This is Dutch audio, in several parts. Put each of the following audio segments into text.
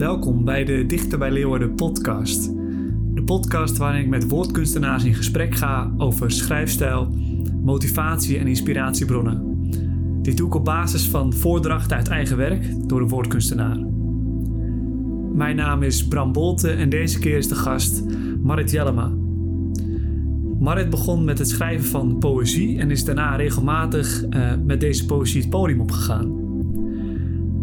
Welkom bij de Dichter bij Leeuwarden podcast. De podcast waarin ik met woordkunstenaars in gesprek ga over schrijfstijl, motivatie en inspiratiebronnen. Dit doe ik op basis van voordrachten uit eigen werk door een woordkunstenaar. Mijn naam is Bram Bolte en deze keer is de gast Marit Jellema. Marit begon met het schrijven van poëzie en is daarna regelmatig uh, met deze poëzie het podium opgegaan.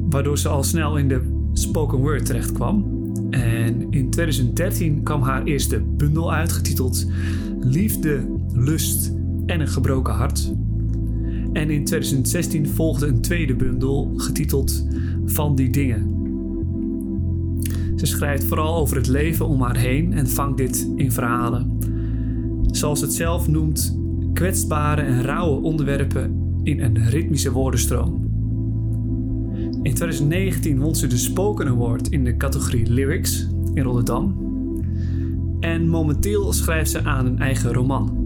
Waardoor ze al snel in de spoken word terecht kwam. En in 2013 kwam haar eerste bundel uit, getiteld Liefde, Lust en een gebroken hart. En in 2016 volgde een tweede bundel, getiteld Van die dingen. Ze schrijft vooral over het leven om haar heen en vangt dit in verhalen. Zoals het zelf noemt, kwetsbare en rauwe onderwerpen in een ritmische woordenstroom. In 2019 won ze de Spoken Award in de categorie Lyrics in Rotterdam. En momenteel schrijft ze aan een eigen roman.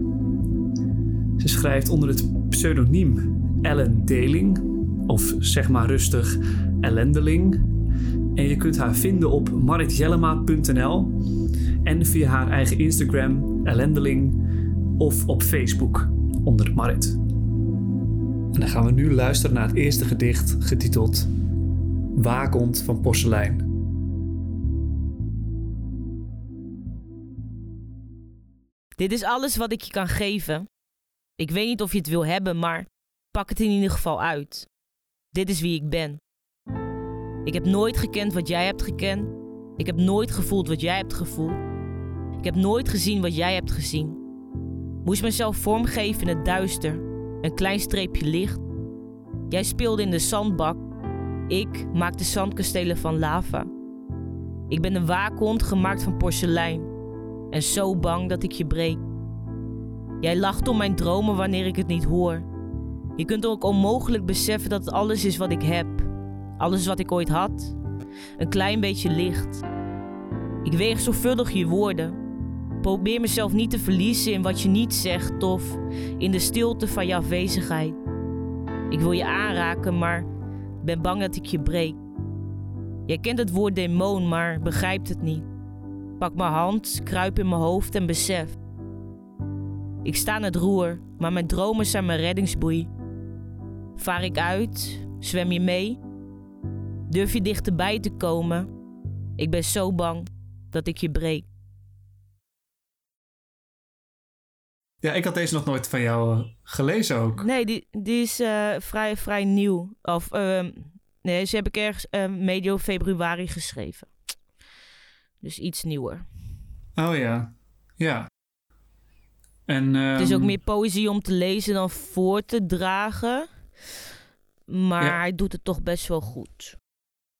Ze schrijft onder het pseudoniem Ellen Deling, of zeg maar rustig Ellendeling. En je kunt haar vinden op maritjellema.nl en via haar eigen Instagram Ellendeling of op Facebook onder Marit. En dan gaan we nu luisteren naar het eerste gedicht getiteld Wakond van porselein. Dit is alles wat ik je kan geven. Ik weet niet of je het wil hebben, maar pak het in ieder geval uit. Dit is wie ik ben. Ik heb nooit gekend wat jij hebt gekend. Ik heb nooit gevoeld wat jij hebt gevoeld. Ik heb nooit gezien wat jij hebt gezien. Moest mezelf vormgeven in het duister, een klein streepje licht. Jij speelde in de zandbak ik maak de zandkastelen van lava. Ik ben een waakhond gemaakt van porselein en zo bang dat ik je breek. Jij lacht om mijn dromen wanneer ik het niet hoor. Je kunt ook onmogelijk beseffen dat het alles is wat ik heb, alles wat ik ooit had. Een klein beetje licht. Ik weeg zorgvuldig je woorden. Probeer mezelf niet te verliezen in wat je niet zegt of in de stilte van je afwezigheid. Ik wil je aanraken, maar ben bang dat ik je breek. Jij kent het woord demon, maar begrijpt het niet. Pak mijn hand, kruip in mijn hoofd en besef. Ik sta aan het roer, maar mijn dromen zijn mijn reddingsboei. Vaar ik uit? Zwem je mee? Durf je dichterbij te komen? Ik ben zo bang dat ik je breek. Ja, ik had deze nog nooit van jou eh, gelezen ook. Nee, die, die is uh, vrij, vrij nieuw. Of, uh, nee, ze heb ik ergens uh, medio februari geschreven. Dus iets nieuwer. Oh ja, ja. En, Het is ook ehm, meer poëzie om te lezen dan voor te dragen. Maar hij doet het toch best wel goed.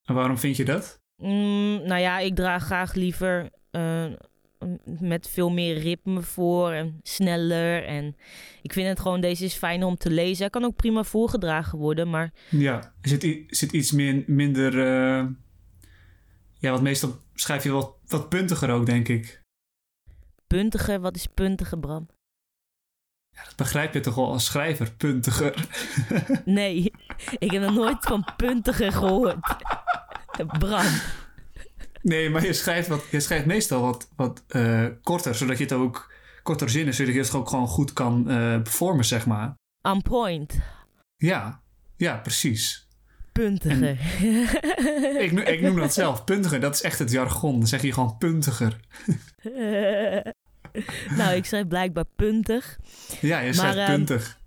En waarom vind je dat? Mm, nou ja, ik draag graag liever uh, met veel meer ritme voor en sneller. En ik vind het gewoon, deze is fijn om te lezen. Hij kan ook prima voorgedragen worden, maar... Ja, zit, zit iets meer, minder... Uh... Ja, want meestal schrijf je wat, wat puntiger ook, denk ik. Puntiger? Wat is puntiger, Bram? Ja, dat begrijp je toch wel als schrijver, puntiger. nee, ik heb nog nooit van puntiger gehoord. Bram. Nee, maar je schrijft, wat, je schrijft meestal wat, wat uh, korter, zodat je het ook korter zinnen, zodat je het ook gewoon goed kan uh, performen, zeg maar. On point. Ja, ja, precies. Puntiger. ik, ik, noem dat zelf, puntiger. Dat is echt het jargon. Dan zeg je gewoon puntiger. nou, ik schrijf blijkbaar puntig. Ja, je schrijft ehm, puntig.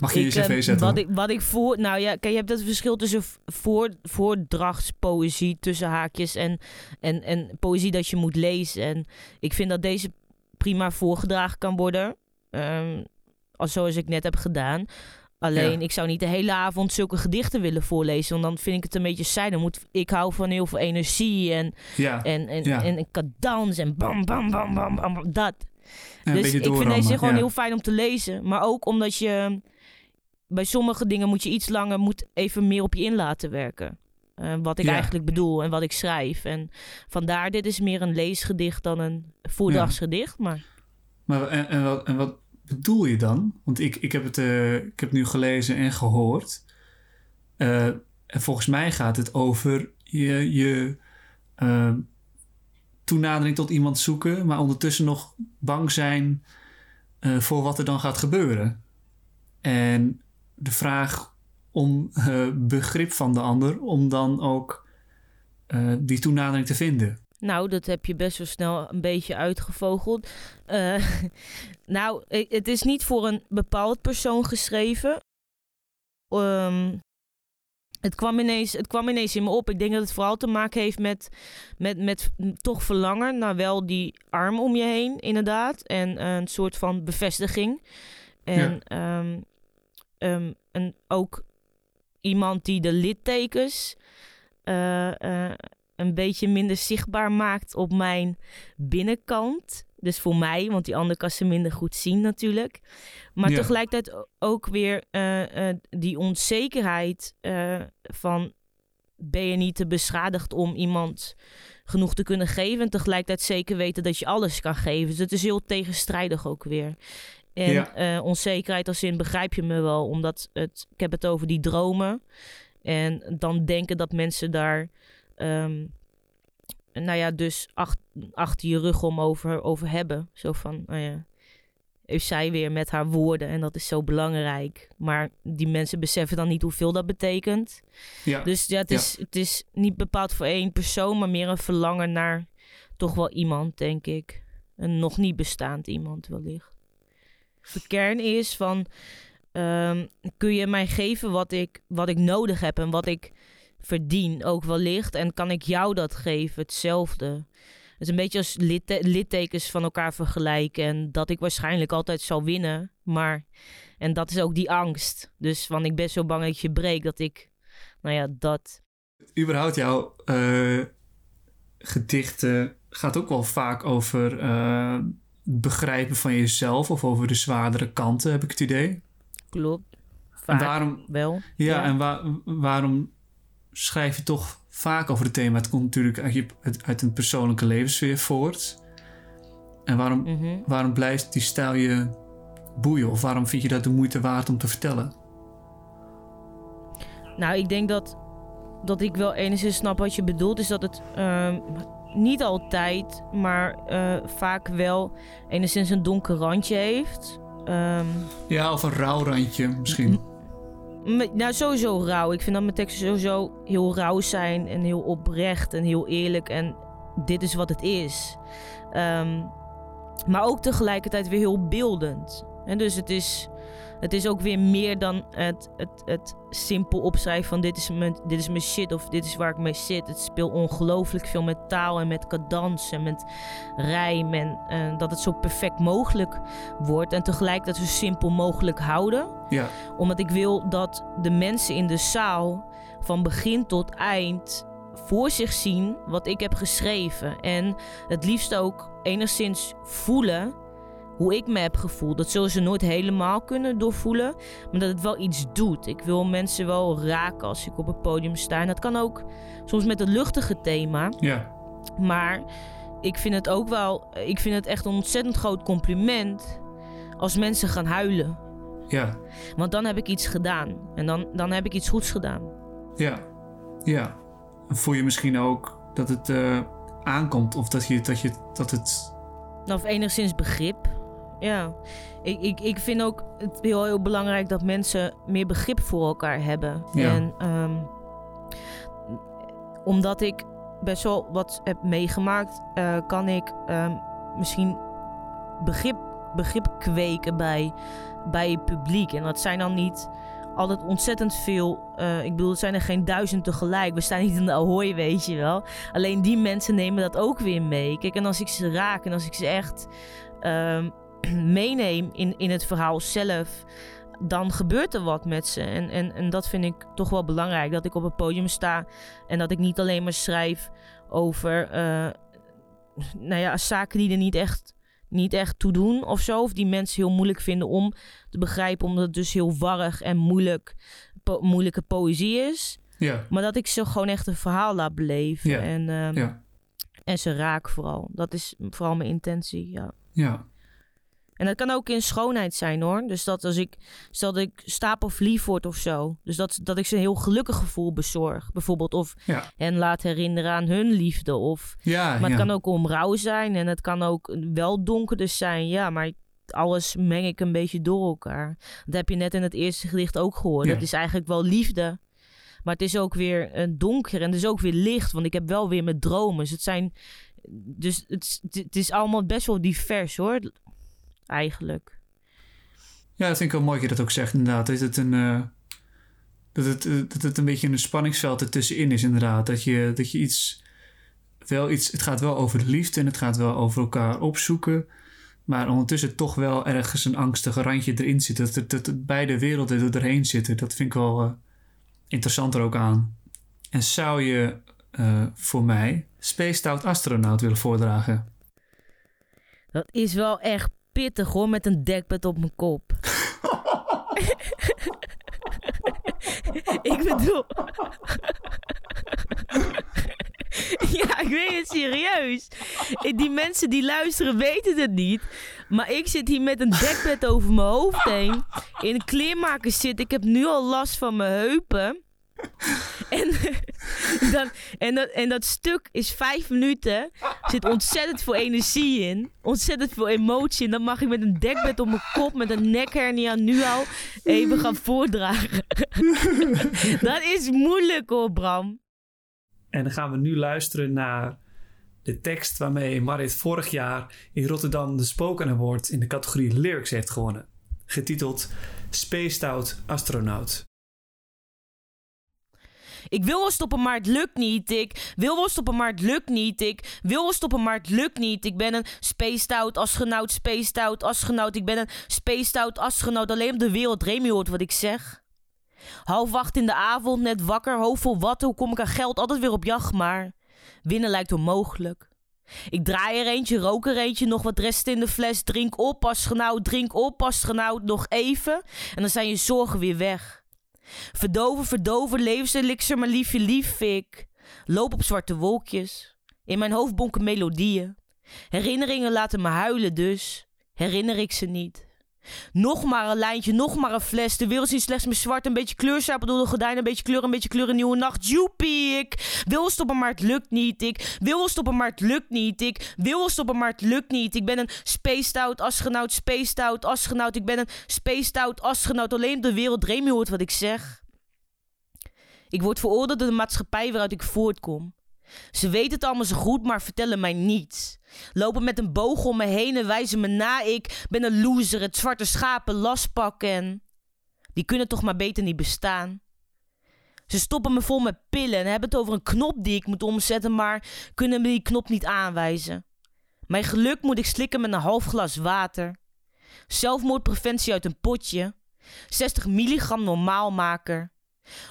Mag je je cv zetten? Wat ik, wat ik voor... Nou ja, kijk, je hebt het verschil tussen voor, voordrachtspoëzie, tussen haakjes, en, en, en poëzie dat je moet lezen. En ik vind dat deze prima voorgedragen kan worden. Um, als zoals ik net heb gedaan. Alleen, ik zou niet de hele avond zulke gedichten willen voorlezen. Want dan vind ik het een beetje saai. Dan moet, ik hou van heel veel energie en, ja. en, en, ja. en, en cadans en bam, bam, bam, bam, bam, dat. dus ik vind deze gewoon heel fijn om te lezen. Maar ook omdat je bij sommige dingen moet je iets langer, moet even meer op je in laten werken. Uh, wat ik eigenlijk bedoel en wat ik schrijf. En vandaar, dit is meer een leesgedicht dan een voordragsgedicht. Maar, maar en, en, wat, en wat bedoel je dan? Want ik, ik, heb het, uh, ik heb het nu gelezen en gehoord. Uh, en volgens mij gaat het over je, je toenadering tot iemand zoeken, maar ondertussen nog bang zijn voor wat er dan gaat gebeuren. En de vraag om uh, begrip van de ander, om dan ook uh, die toenadering te vinden. Nou, dat heb je best wel snel een beetje uitgevogeld. nou, het is niet voor een bepaald persoon geschreven. Um, het kwam, ineens, het kwam ineens in me op. Ik denk dat het vooral te maken heeft met, met, met toch verlangen naar wel die arm om je heen, inderdaad. En een soort van bevestiging. En, ja. um, um, en ook iemand die de littekens uh, uh, een beetje minder zichtbaar maakt op mijn binnenkant. Dus voor mij, want die andere kan ze minder goed zien natuurlijk. Maar ja. tegelijkertijd ook weer uh, uh, die onzekerheid van... ben je niet te beschadigd om iemand genoeg te kunnen geven... en tegelijkertijd zeker weten dat je alles kan geven. Dus het is heel tegenstrijdig ook weer. En ja. onzekerheid als in begrijp je me wel, omdat het, ik heb het over die dromen. En dan denken dat mensen daar... Um, nou ja, dus ach, achter je rug om over, over hebben. Zo van, nou ja, heeft zij weer met haar woorden en dat is zo belangrijk. Maar die mensen beseffen dan niet hoeveel dat betekent. Ja. Dus ja, het, is, ja. het is niet bepaald voor één persoon, maar meer een verlangen naar toch wel iemand, denk ik. Een nog niet bestaand iemand wellicht. De kern is van, um, kun je mij geven wat ik, wat ik nodig heb en wat ik verdien ook wellicht. En kan ik jou dat geven, hetzelfde. Het is een beetje als litte littekens van elkaar vergelijken. En dat ik waarschijnlijk altijd zal winnen. Maar, en dat is ook die angst. Dus van ik ben zo bang dat je breekt, dat ik, nou ja, dat. Überhaupt jouw uh, gedichten gaat ook wel vaak over uh, begrijpen van jezelf. Of over de zwaardere kanten, heb ik het idee. Klopt. Vaak en waarom, wel. Ja, ja. en wa waarom schrijf je toch vaak over het thema. Het komt natuurlijk uit, je, uit een persoonlijke levenssfeer voort. En waarom, mm -hmm. waarom blijft die stijl je boeien? Of waarom vind je dat de moeite waard om te vertellen? Nou, ik denk dat, dat ik wel enigszins snap wat je bedoelt. Is dat het uh, niet altijd, maar uh, vaak wel enigszins een donker randje heeft. Um, ja, of een rauw randje misschien. Nou, sowieso rauw. Ik vind dat mijn teksten sowieso heel rauw zijn en heel oprecht en heel eerlijk. En dit is wat het is. Um, maar ook tegelijkertijd weer heel beeldend. En dus het is, het is ook weer meer dan het, het, het simpel opschrijven van dit is, mijn, dit is mijn shit of dit is waar ik mee zit. Het speelt ongelooflijk veel met taal en met cadans en met rijm. En uh, dat het zo perfect mogelijk wordt. En tegelijkertijd zo simpel mogelijk houden. Ja. Omdat ik wil dat de mensen in de zaal van begin tot eind voor zich zien wat ik heb geschreven. En het liefst ook enigszins voelen hoe ik me heb gevoeld. Dat zullen ze nooit helemaal kunnen doorvoelen, maar dat het wel iets doet. Ik wil mensen wel raken als ik op het podium sta. En dat kan ook soms met een luchtige thema. Ja. Maar ik vind het ook wel, ik vind het echt een ontzettend groot compliment als mensen gaan huilen. Ja. Want dan heb ik iets gedaan. En dan, dan heb ik iets goeds gedaan. Ja. Ja. Voel je misschien ook dat het uh, aankomt of dat, je, dat, je, dat het. Of enigszins begrip. Ja, ik, ik, ik vind ook het heel, heel belangrijk dat mensen meer begrip voor elkaar hebben. Ja. En um, omdat ik best wel wat heb meegemaakt, uh, kan ik um, misschien begrip, begrip kweken bij, bij het publiek. En dat zijn dan niet altijd ontzettend veel. Uh, ik bedoel, het zijn er geen duizend tegelijk. We staan niet in de Ahoy, weet je wel. Alleen die mensen nemen dat ook weer mee. Kijk, en als ik ze raak en als ik ze echt. Um, meeneem in, in het verhaal zelf, dan gebeurt er wat met ze. En, en, en dat vind ik toch wel belangrijk. Dat ik op het podium sta en dat ik niet alleen maar schrijf over uh, nou ja, zaken die er niet echt, niet echt toe doen of zo. Of die mensen heel moeilijk vinden om te begrijpen, omdat het dus heel warrig en moeilijk, po moeilijke poëzie is. Ja. Maar dat ik ze gewoon echt een verhaal laat beleven. Ja. En, um, ja. en ze raak vooral. Dat is vooral mijn intentie, ja. Ja. En dat kan ook in schoonheid zijn hoor. Dus dat als ik, stel dat ik stapel lief word of zo. Dus dat, dat ik ze een heel gelukkig gevoel bezorg. Bijvoorbeeld of Ja. hen laat herinneren aan hun liefde. Of, Ja, maar het ja. kan ook om rouw zijn en het kan ook wel donkerder zijn. Ja, maar alles meng ik een beetje door elkaar. Dat heb je net in het eerste gedicht ook gehoord. Ja. Dat is eigenlijk wel liefde. Maar het is ook weer eh, donker en het is ook weer licht. Want ik heb wel weer mijn dromen. Dus het zijn... Dus het is allemaal best wel divers hoor. Eigenlijk. Ja, dat vind ik wel mooi dat je dat ook zegt, inderdaad. Dat het een, eh, dat het, eh, dat het een beetje een spanningsveld ertussenin is, inderdaad. Dat je, dat je iets, wel iets, het gaat wel over de liefde en het gaat wel over elkaar opzoeken. Maar ondertussen toch wel ergens een angstig randje erin zit. Dat, dat, dat beide werelden er doorheen zitten. Dat vind ik wel eh, interessant er ook aan. En zou je eh, voor mij Space Stout Astronaut willen voordragen? Dat is wel echt pittig hoor, met een dekbed op mijn kop. ik bedoel... ja, ik weet het serieus. Die mensen die luisteren weten het niet. Maar ik zit hier met een dekbed over mijn hoofd heen. In een kleermaker zit. Ik heb nu al last van mijn heupen. En, en, dat, stuk is vijf minuten. Zit ontzettend veel energie in. Ontzettend veel emotie. En dan mag ik met een dekbed op mijn kop, met een nekhernia nu al even gaan voordragen. dat is moeilijk hoor, Bram. En dan gaan we nu luisteren naar de tekst waarmee Marit vorig jaar in Rotterdam de Spoken Award in de categorie Lyrics heeft gewonnen. Getiteld Space Stout Astronaut. Ik wil wel stoppen, maar het lukt niet. Ik wil wel stoppen, maar het lukt niet. Ik wil wel stoppen, maar het lukt niet. Ik ben een spaced out astronaut, spaced out astronaut. Ik ben een spaced out astronaut. Alleen op de wereld Remy hoort wat ik zeg. Half acht in de avond, net wakker, hoofd vol wat. Hoe kom ik aan geld? Altijd weer op jacht, maar winnen lijkt onmogelijk. Ik draai er eentje, rook er eentje, nog wat rest in de fles. Drink op, astronaut, drink op, astronaut. Nog even en dan zijn je zorgen weer weg. Verdoven, verdoven, levenselixer, maar liefje, lief ik. Loop op zwarte wolkjes. In mijn hoofd bonken melodieën. Herinneringen laten me huilen, dus herinner ik ze niet. Nog maar een lijntje, nog maar een fles. De wereld ziet slechts met zwart, een beetje kleurstapel door de gordijnen, een beetje kleur, een beetje kleur, een nieuwe nacht. Joepie, ik wil stoppen, maar het lukt niet. Ik wil stoppen, maar het lukt niet. Ik wil stoppen, maar het lukt niet. Ik ben een spaced out astronaut, spaced out astronaut. Ik ben een spaced out astronaut. Alleen op de wereld Remy hoort wat ik zeg. Ik word veroordeeld door de maatschappij waaruit ik voortkom. Ze weten het allemaal zo goed, maar vertellen mij niets. Lopen met een boog om me heen en wijzen me na. Ik ben een loser, het zwarte schapen, lastpak en... Die kunnen toch maar beter niet bestaan. Ze stoppen me vol met pillen en hebben het over een knop die ik moet omzetten, maar kunnen me die knop niet aanwijzen. Mijn geluk moet ik slikken met een half glas water. Zelfmoordpreventie uit een potje. 60 milligram normaalmaker.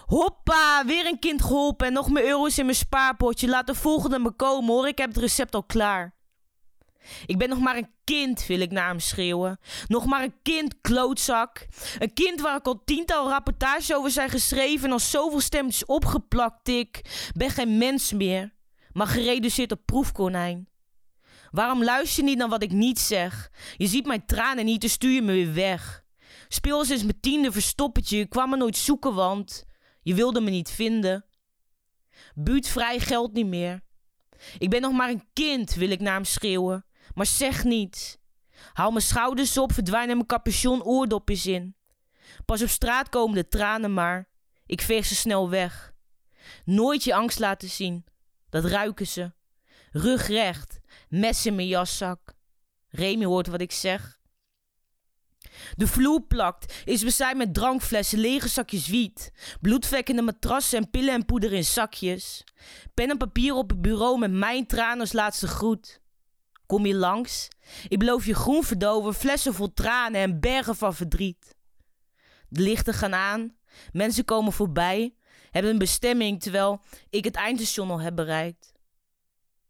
Hoppa, weer een kind geholpen en nog meer euro's in mijn spaarpotje. Laat de volgende me komen hoor, ik heb het recept al klaar. Ik ben nog maar een kind, wil ik naar hem schreeuwen. Nog maar een kind, klootzak. Een kind waar ik al tiental rapportages over zijn geschreven en al zoveel stemmetjes opgeplakt. Ik ben geen mens meer, maar gereduceerd op proefkonijn. Waarom luister je niet naar wat ik niet zeg? Je ziet mijn tranen niet, dus stuur je me weer weg. Speel sinds mijn tiende verstoppertje, je kwam me nooit zoeken, want je wilde me niet vinden. Buurtvrij geldt niet meer. Ik ben nog maar een kind, wil ik naar hem schreeuwen. Maar zeg niets. Haal mijn schouders op, verdwijn in mijn capuchon oordopjes in. Pas op straat komen de tranen maar. Ik veeg ze snel weg. Nooit je angst laten zien. Dat ruiken ze. Rug recht. Mes in mijn jaszak. Remy hoort wat ik zeg. De vloer plakt, is bezaaid met drankflessen, lege zakjes wiet. Bloedvlekken in de matrassen en pillen en poeder in zakjes. Pen en papier op het bureau met mijn tranen als laatste groet. Kom je langs? Ik beloof je groen verdoven, flessen vol tranen en bergen van verdriet. De lichten gaan aan, mensen komen voorbij, hebben een bestemming terwijl ik het eindstation al heb bereikt.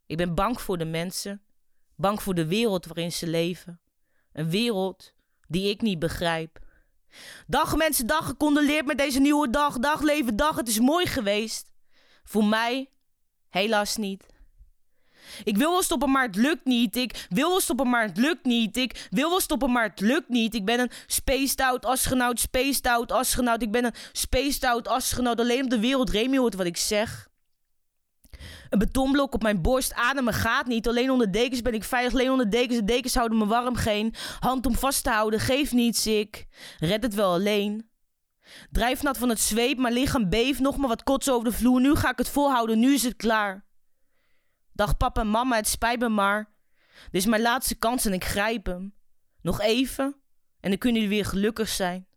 Ik ben bang voor de mensen, bang voor de wereld waarin ze leven. Een wereld die ik niet begrijp. Dag mensen, dag, gecondoleerd met deze nieuwe dag. Dag leven, dag, het is mooi geweest. Voor mij helaas niet. Ik wil wel stoppen, maar het lukt niet. Ik wil wel stoppen, maar het lukt niet. Ik wil wel stoppen, maar het lukt niet. Ik ben een spaced out astronaut, spaced out astronaut. Ik ben een spaced out astronaut. Alleen op de wereld Remy hoort wat ik zeg. Een betonblok op mijn borst, ademen gaat niet. Alleen onder dekens ben ik veilig, alleen onder dekens. De dekens houden me warm, geen hand om vast te houden. Geef niets, ik red het wel alleen. Drijfnat van het zweep, mijn lichaam beeft. Nog maar wat kots over de vloer. Nu ga ik het volhouden, nu is het klaar. Dag papa en mama, het spijt me maar. Dit is mijn laatste kans en ik grijp hem. Nog even en dan kunnen jullie weer gelukkig zijn.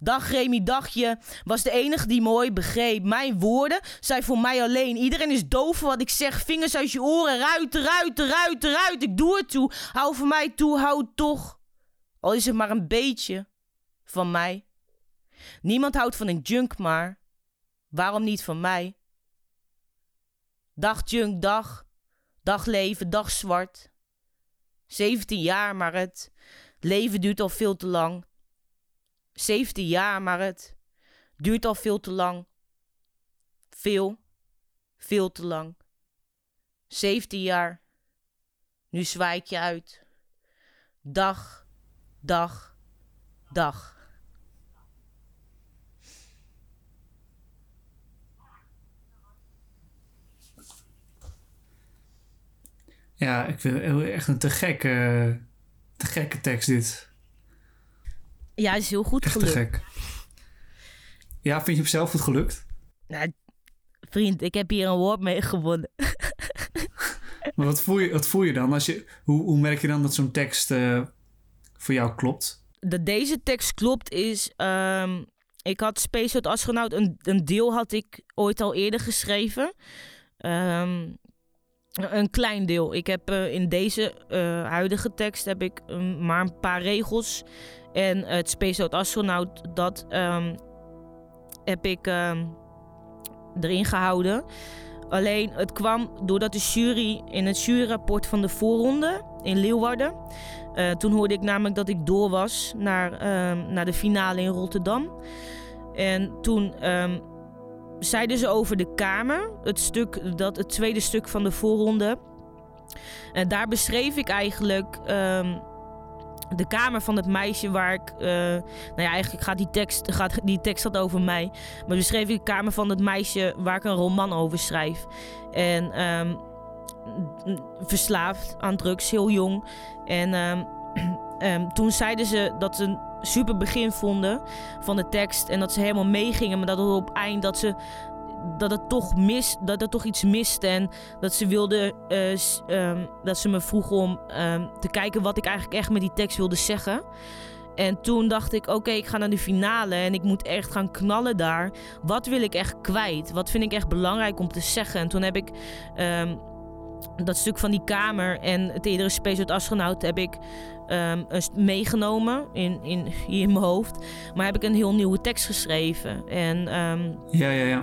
Dag Remy, dagje, was de enige die mooi begreep. Mijn woorden zijn voor mij alleen. Iedereen is doof wat ik zeg. Vingers uit je oren, eruit, eruit, eruit, eruit. Ik doe het toe. Hou van mij toe, hou toch. Al is het maar een beetje van mij. Niemand houdt van een junk, maar waarom niet van mij? Dag junk, dag. Dag leven, dag zwart. 17 jaar, maar het leven duurt al veel te lang. 17 jaar, maar het duurt al veel te lang. Veel, veel te lang. 17 jaar. Nu zwaai ik je uit. Dag, dag, dag. Ja, ik vind echt een te gekke, te gekke tekst dit. Ja, is heel goed Echt gelukt. te gek. Ja, vind je hem zelf goed gelukt? Nou, vriend, ik heb hier een woord mee gewonnen. Maar wat voel je, wat voel je dan? Als je, hoe, hoe merk je dan dat zo'n tekst eh, voor jou klopt? Dat deze tekst klopt is... ehm, ik had Space Out Astronaut, een, een deel had ik ooit al eerder geschreven. Ehm, een klein deel. Ik heb eh, in deze eh, huidige tekst heb ik um, maar een paar regels. En het Space Out Astronaut, dat ehm, heb ik ehm, erin gehouden. Alleen het kwam doordat de jury in het juryrapport van de voorronde in Leeuwarden. eh, toen hoorde ik namelijk dat ik door was naar, ehm, naar de finale in Rotterdam. En toen zeiden ze over de Kamer, het, stuk, dat, het tweede stuk van de voorronde. En daar beschreef ik eigenlijk de kamer van het meisje waar ik. eh, nou ja, eigenlijk gaat die tekst, gaat, die tekst gaat over mij. Maar beschreef ik de kamer van het meisje waar ik een roman over schrijf. En ehm, verslaafd aan drugs, heel jong. En ehm, ehm, toen zeiden ze dat ze een super begin vonden van de tekst. En dat ze helemaal meegingen, maar dat op eind dat ze. Dat het toch mis, dat er toch iets miste. En dat ze wilde, eh, ehm, dat ze me vroeg om ehm, te kijken wat ik eigenlijk echt met die tekst wilde zeggen. En toen dacht ik, oké, ik ga naar de finale en ik moet echt gaan knallen daar. Wat wil ik echt kwijt? Wat vind ik echt belangrijk om te zeggen? En toen heb ik ehm, dat stuk van die kamer en het eerdere Space Out Astronaut heb ik meegenomen in, in, in mijn hoofd. Maar heb ik een heel nieuwe tekst geschreven. En Ja, ja, ja.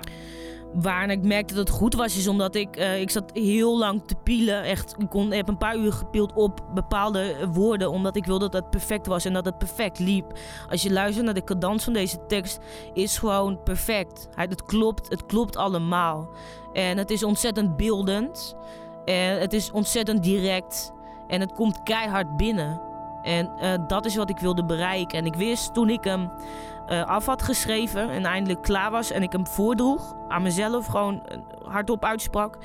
Waar ik merkte dat het goed was, is omdat ik, eh, ik zat heel lang te pielen. Echt, ik kon, heb een paar uur gepield op bepaalde woorden, omdat ik wilde dat het perfect was en dat het perfect liep. Als je luistert naar de cadans van deze tekst, is gewoon perfect. Het klopt, het klopt allemaal. En het is ontzettend beeldend. En het is ontzettend direct. En het komt keihard binnen. En eh, dat is wat ik wilde bereiken. En ik wist toen ik hem eh, af had geschreven en eindelijk klaar was en ik hem voordroeg aan mezelf, gewoon eh, hardop uitsprak.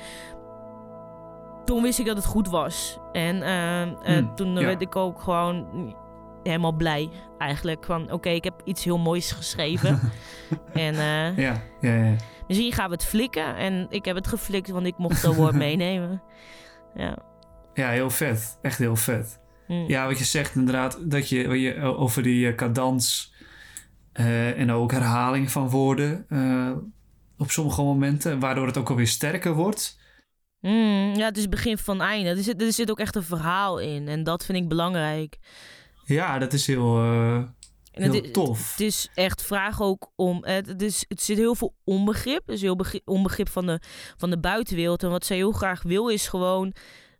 Toen wist ik dat het goed was. En eh, Hmm, toen ja. werd ik ook gewoon helemaal blij eigenlijk. Van oké, ik heb iets heel moois geschreven. en Ja, ja, ja. misschien gaan we het flikken. En ik heb het geflikt, want ik mocht dat woord meenemen. Ja. Ja, heel vet. Echt heel vet. Hmm. Ja, wat je zegt inderdaad, dat je, over die eh, cadans eh, en ook herhaling van woorden eh, op sommige momenten, waardoor het ook alweer sterker wordt. Mm, ja, het is begin van einde. Er zit, er zit ook echt een verhaal in. En dat vind ik belangrijk. Ja, dat is heel, eh, heel het, tof. Het is echt vraag ook om. Het, het, is, het zit heel veel onbegrip. Dus heel begrip, onbegrip van de, van de buitenwereld. En wat zij heel graag wil is gewoon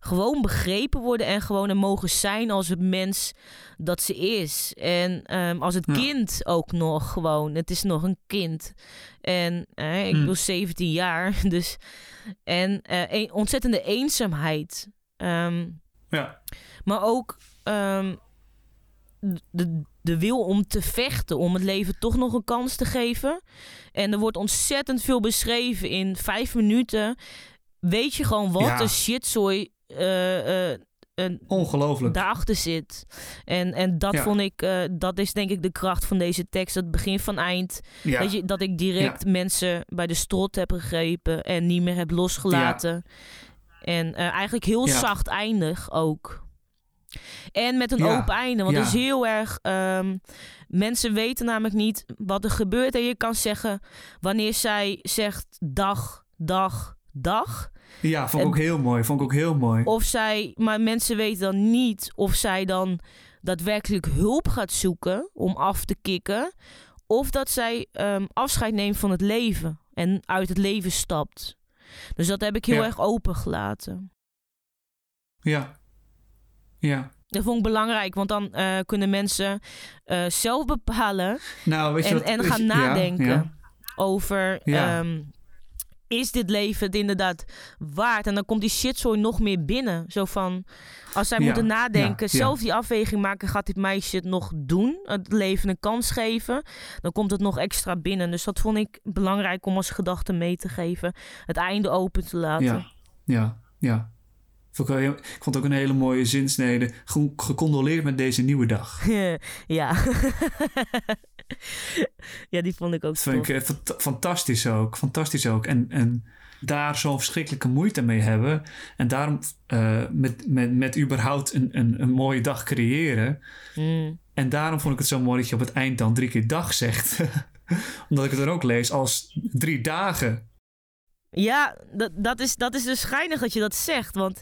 gewoon begrepen worden en gewoon er mogen zijn als het mens dat ze is. En ehm, als het Ja. kind ook nog gewoon. Het is nog een kind. En eh, ik Hmm. ben 17 jaar, dus. En eh, een ontzettende eenzaamheid. Ehm, Ja. maar ook ehm, de, de wil om te vechten, om het leven toch nog een kans te geven. En er wordt ontzettend veel beschreven in vijf minuten. Weet je gewoon wat Ja. een shitzooi Ongelooflijk. daarachter zit. En, en dat Ja. vond ik, eh, dat is denk ik de kracht van deze tekst. Het begin van eind. ja. Weet je, dat ik direct mensen bij de strot heb gegrepen en niet meer heb losgelaten. En eh, eigenlijk heel zacht eindig ook. En met een open einde. Want het is heel erg. ehm, mensen weten namelijk niet wat er gebeurt. En je kan zeggen, wanneer zij zegt dag, dag, dag. ja, vond ik en- ook heel mooi. Vond ik ook heel mooi. Of zij, maar mensen weten dan niet of zij dan daadwerkelijk hulp gaat zoeken om af te kicken. Of dat zij ehm, afscheid neemt van het leven en uit het leven stapt. Dus dat heb ik heel Ja. erg open gelaten. Ja. Ja. Dat vond ik belangrijk, want dan eh, kunnen mensen eh, zelf bepalen Nou, en, wat... en gaan je- nadenken ja. over... Ja. Is dit leven het inderdaad waard? En dan komt die shitzooi nog meer binnen. Zo van, als zij Ja, moeten nadenken, ja, ja. zelf die afweging maken... gaat dit meisje het nog doen? Het leven een kans geven? Dan komt het nog extra binnen. Dus dat vond ik belangrijk om als gedachte mee te geven. Het einde open te laten. Ja, ja, ja. Ik, vond het ook een hele mooie zinsnede. Ge- Gecondoleerd met deze nieuwe dag. ja. ja, die vond ik ook vind ik eh, fant- fantastisch ook. Fantastisch ook. En, en daar zo'n verschrikkelijke moeite mee hebben. En daarom eh, met, met, met überhaupt een, een, een mooie dag creëren. Mm. En daarom vond ik het zo mooi dat je op het eind dan drie keer dag zegt. Omdat ik het dan ook lees als drie dagen. Ja, dat, dat, is, dat is dus schijnig dat je dat zegt. Want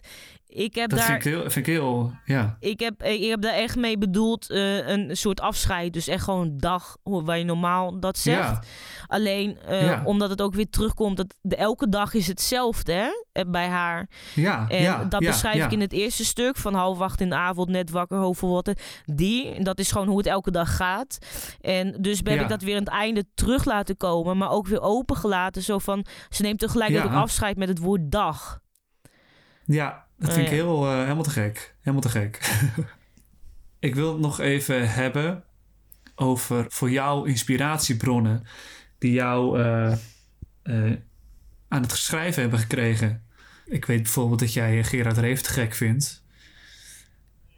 ik heb Dat daar... vind ik heel, vind ik heel ja. Ik heb, ik heb daar echt mee bedoeld eh, een soort afscheid. Dus echt gewoon een dag waar je normaal dat zegt. Ja, Alleen eh, Ja. omdat het ook weer terugkomt. Dat de, elke dag is hetzelfde hè, eh, bij haar. ja, En ja. dat beschrijf ik in het eerste stuk. Van half acht in de avond, net wakker, hoofd. Die, dat is gewoon hoe het elke dag gaat. En dus Ja. ik dat weer aan het einde terug laten komen. Maar ook weer opengelaten. Zo van, ze neemt tegelijkertijd ook afscheid met het woord dag. Ja, dat Oh, vind ik ja. heel, eh, helemaal te gek. Helemaal te gek. ik wil het nog even hebben over voor jou inspiratiebronnen die jou eh, eh, aan het schrijven hebben gekregen. Ik weet bijvoorbeeld dat jij Gerard Reef te gek vindt.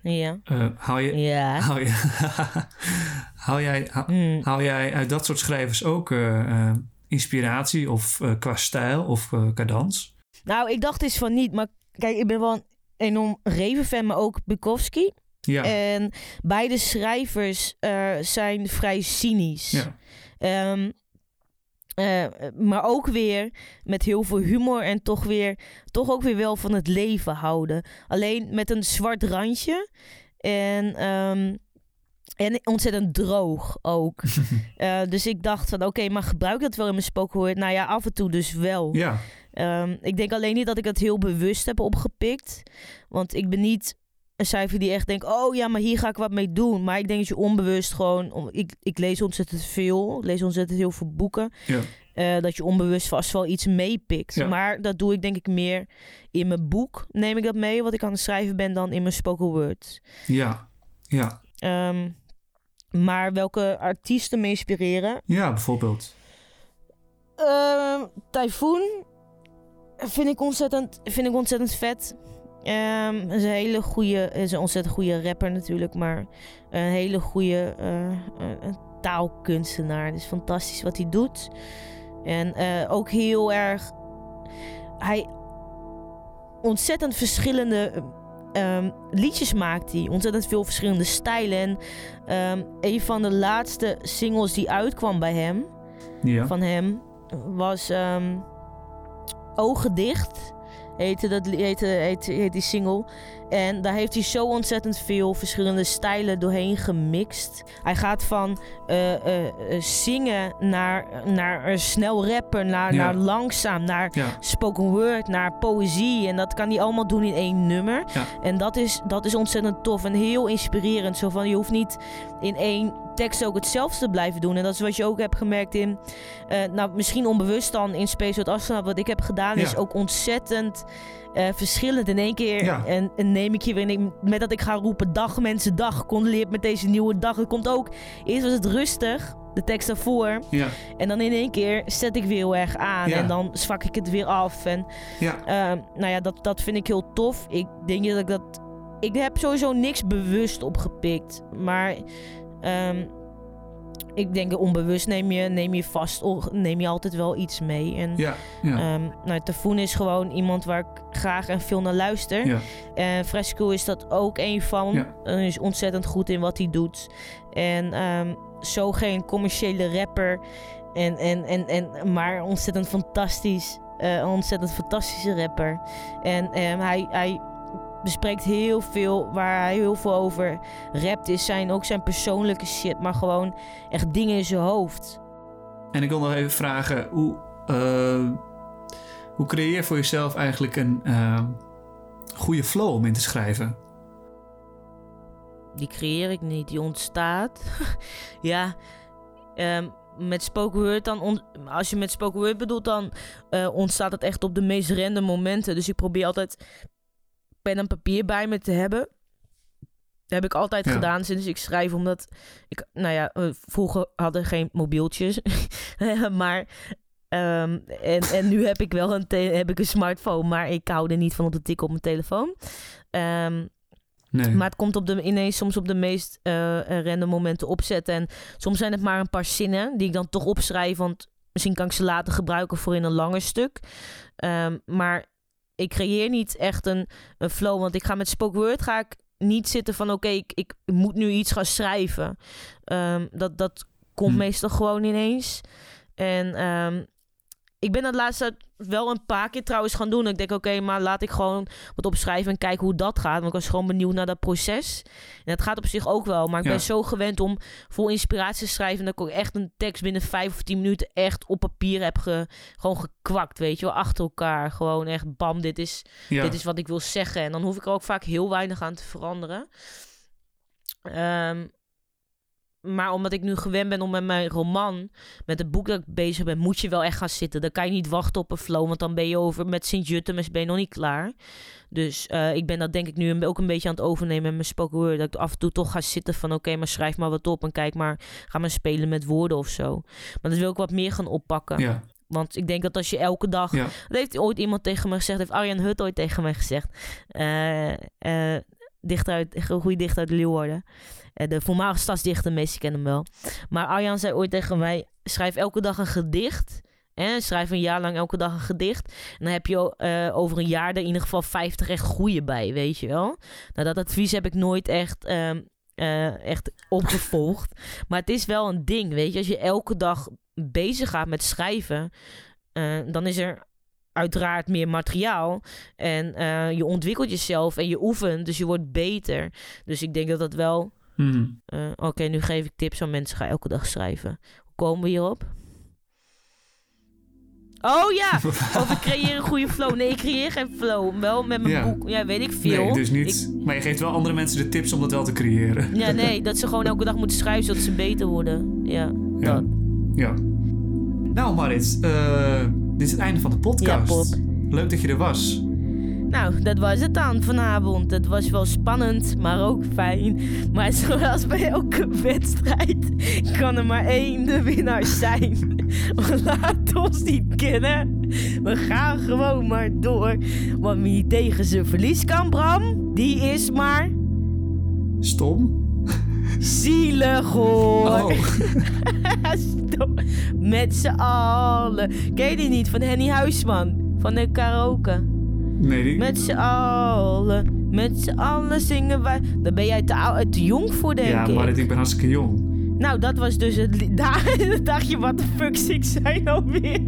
Ja. Hou, je, Ja. hou, je, hou, jij, hou, hou jij uit dat soort schrijvers ook inspiratie of qua stijl of cadans? Nou, ik dacht eens van niet. Maar kijk, ik ben wel een enorm Reven-fan, maar ook Bukowski. Ja, En beide schrijvers eh, zijn vrij cynisch. ja, Ehm, eh, maar ook weer met heel veel humor en toch, weer, toch ook weer wel van het leven houden. Alleen met een zwart randje. En, ehm, en ontzettend droog ook. Eh, dus ik dacht van oké, maar gebruik dat wel in mijn spoken word? Nou ja, af en toe dus wel. ja, Ehm, ik denk alleen niet dat ik het heel bewust heb opgepikt. Want ik ben niet een cijfer die echt denkt... oh ja, maar hier ga ik wat mee doen. Maar ik denk dat je onbewust gewoon... ik, ik lees ontzettend veel. Ik lees ontzettend heel veel boeken. ja. eh, dat je onbewust vast wel iets meepikt. Ja. Maar dat doe ik denk ik meer in mijn boek. Neem ik dat mee, wat ik aan het schrijven ben... dan in mijn spoken word. ja, ja. Ehm, maar welke artiesten me inspireren... Ja, bijvoorbeeld. Ehm Typhoon vind ik ontzettend, vind ik ontzettend vet. Ehm is een hele goede, is een ontzettend goede rapper natuurlijk, maar een hele goede eh, eh, taalkunstenaar. Het is fantastisch wat hij doet. En eh, ook heel erg, hij ontzettend verschillende ehm, liedjes maakt hij. Ontzettend veel verschillende stijlen. En ehm, een van de laatste singles die uitkwam bij hem, Ja. van hem was Ogen Dicht. heette, dat, heette, heet, heet die single. En daar heeft hij zo ontzettend veel verschillende stijlen doorheen gemixt. Hij gaat van eh, eh, eh, zingen naar, naar snel rappen, naar, Ja. naar langzaam, naar Ja. spoken word, naar poëzie. En dat kan hij allemaal doen in één nummer. Ja. En dat is, dat is ontzettend tof en heel inspirerend. Zo van, je hoeft niet in één tekst ook hetzelfde blijven doen. En dat is wat je ook hebt gemerkt in... eh, nou, misschien onbewust dan in Space Out Astronaut. Wat ik heb gedaan Ja. is ook ontzettend eh, verschillend. In één keer Ja. en, en neem ik je weer... in- Met dat ik ga roepen, dag mensen, dag. Condoleert met deze nieuwe dag. Het komt ook... Eerst was het rustig, de tekst daarvoor. Ja. En dan in één keer zet ik weer heel erg aan. En dan zwak ik het weer af. En Ja. Ehm, nou ja, dat, dat vind ik heel tof. Ik denk dat ik dat. Ik heb sowieso niks bewust opgepikt. Maar ehm, ik denk onbewust neem je, neem je vast, neem je altijd wel iets mee. En Ja. Ja. ehm nou, Tafoen is gewoon iemand waar ik graag en veel naar luister. Ja. En Fresco is dat ook een van. Ja. Hij is ontzettend goed in wat hij doet. En ehm, zo geen commerciële rapper. En, en, en, en, maar ontzettend fantastisch. eh, een ontzettend fantastische rapper. En hij, hij bespreekt heel veel waar hij heel veel over rapt. Is zijn, ook zijn persoonlijke shit. Maar gewoon echt dingen in zijn hoofd. En ik wil nog even vragen, hoe, eh, hoe creëer je voor jezelf eigenlijk een eh, goede flow om in te schrijven? Die creëer ik niet, die ontstaat. ja, ehm, met spoken word dan... als je met spoken word bedoelt, dan eh, ontstaat het echt op de meest random momenten. Dus ik probeer altijd pen en papier bij me te hebben. Dat heb ik altijd Ja. gedaan sinds ik schrijf, omdat ik, nou ja, vroeger hadden geen mobieltjes, maar ehm, en, en nu heb ik wel een, heb ik een smartphone, maar ik hou er niet van op te tikken op mijn telefoon. Ehm, Nee. maar het komt op de, ineens soms op de meest eh, random momenten opzetten. En soms zijn het maar een paar zinnen die ik dan toch opschrijf. Want misschien kan ik ze later gebruiken voor in een langer stuk. Ehm, maar ik creëer niet echt een, een flow. Want ik ga met spoken word ga ik niet zitten van... oké, ik, ik moet nu iets gaan schrijven. Ehm, dat, dat komt Hm. meestal gewoon ineens. En ehm, ik ben dat laatste wel een paar keer trouwens gaan doen. Ik denk, oké, maar laat ik gewoon wat opschrijven en kijken hoe dat gaat. Want ik was gewoon benieuwd naar dat proces. En dat gaat op zich ook wel. Maar ik Ja. ben zo gewend om vol inspiratie te schrijven... dat ik ook echt een tekst binnen vijf of tien minuten... echt op papier heb ge, gewoon gekwakt, weet je wel. Achter elkaar. Gewoon echt, bam, dit is, ja. dit is wat ik wil zeggen. En dan hoef ik er ook vaak heel weinig aan te veranderen. Ehm, maar omdat ik nu gewend ben om met mijn roman, met het boek dat ik bezig ben, moet je wel echt gaan zitten. Dan kan je niet wachten op een flow, want dan ben je over met Sint-Jutemus ben je nog niet klaar. Dus eh, ik ben dat denk ik nu ook een beetje aan het overnemen met mijn spoken word. Dat ik af en toe toch ga zitten van oké, maar schrijf maar wat op en kijk maar, ga maar spelen met woorden of zo. Maar dat wil ik wat meer gaan oppakken. ja. Want ik denk dat als je elke dag Ja. dat heeft ooit iemand tegen me gezegd. Heeft Arjan Hut ooit tegen mij gezegd. Eh eh dichter uit, goede dichter uit Leeuwarden. Eh, de voormalige stadsdichter, meestal kennen hem wel. Maar Arjan zei ooit tegen mij... Schrijf elke dag een gedicht. En schrijf een jaar lang elke dag een gedicht. En dan heb je eh, over een jaar er in ieder geval 50 echt goede bij, weet je wel. Nou, dat advies heb ik nooit echt, ehm, eh, echt opgevolgd. Maar het is wel een ding, weet je. Als je elke dag bezig gaat met schrijven... dan is er uiteraard meer materiaal. En eh, je ontwikkelt jezelf en je oefent, dus je wordt beter. Dus ik denk dat dat wel... Mhm. eh, Oké, nu geef ik tips aan mensen. Ga elke dag schrijven. Hoe komen we hierop? Oh ja, over creëren een goede flow. Nee, ik creëer geen flow. Wel met mijn Ja. boek. Ja, weet ik veel. Nee, dus niet. Maar je geeft wel andere mensen de tips om dat wel te creëren. Ja, nee, dat ze gewoon elke dag moeten schrijven zodat ze beter worden. Ja, Ja. dat. Ja. Nou, Marit, eh, dit is het einde van de podcast. Ja. Leuk dat je er was. Nou, dat was het dan vanavond. Het was wel spannend, maar ook fijn. Maar zoals bij elke wedstrijd kan er maar één de winnaar zijn. Laat ons niet kennen. We gaan gewoon maar door. Want wie tegen zijn verlies kan, Bram, die is maar Stom? Zielig hoor. Oh. Met z'n allen. Ken je die niet van Henny Huisman? Van de karaoke. nee, die... Met z'n allen, met z'n allen zingen wij. Daar ben jij te, ou- te jong voor, denk ja, ik. Marit, ik ben hartstikke jong. Nou, dat was dus het. Daar dacht je, wat de fuck ik zijn alweer.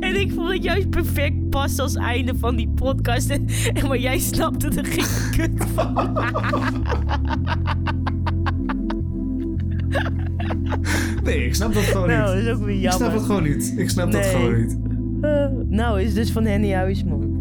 En ik vond het juist perfect pas als einde van die podcast. En, en maar jij snapte er geen kut van. Nee, ik snap dat gewoon Nou, niet. dat is ook weer Ik snap jammer. het gewoon niet. Ik snap dat gewoon niet. Eh, nou, is dus van Henny Huisman.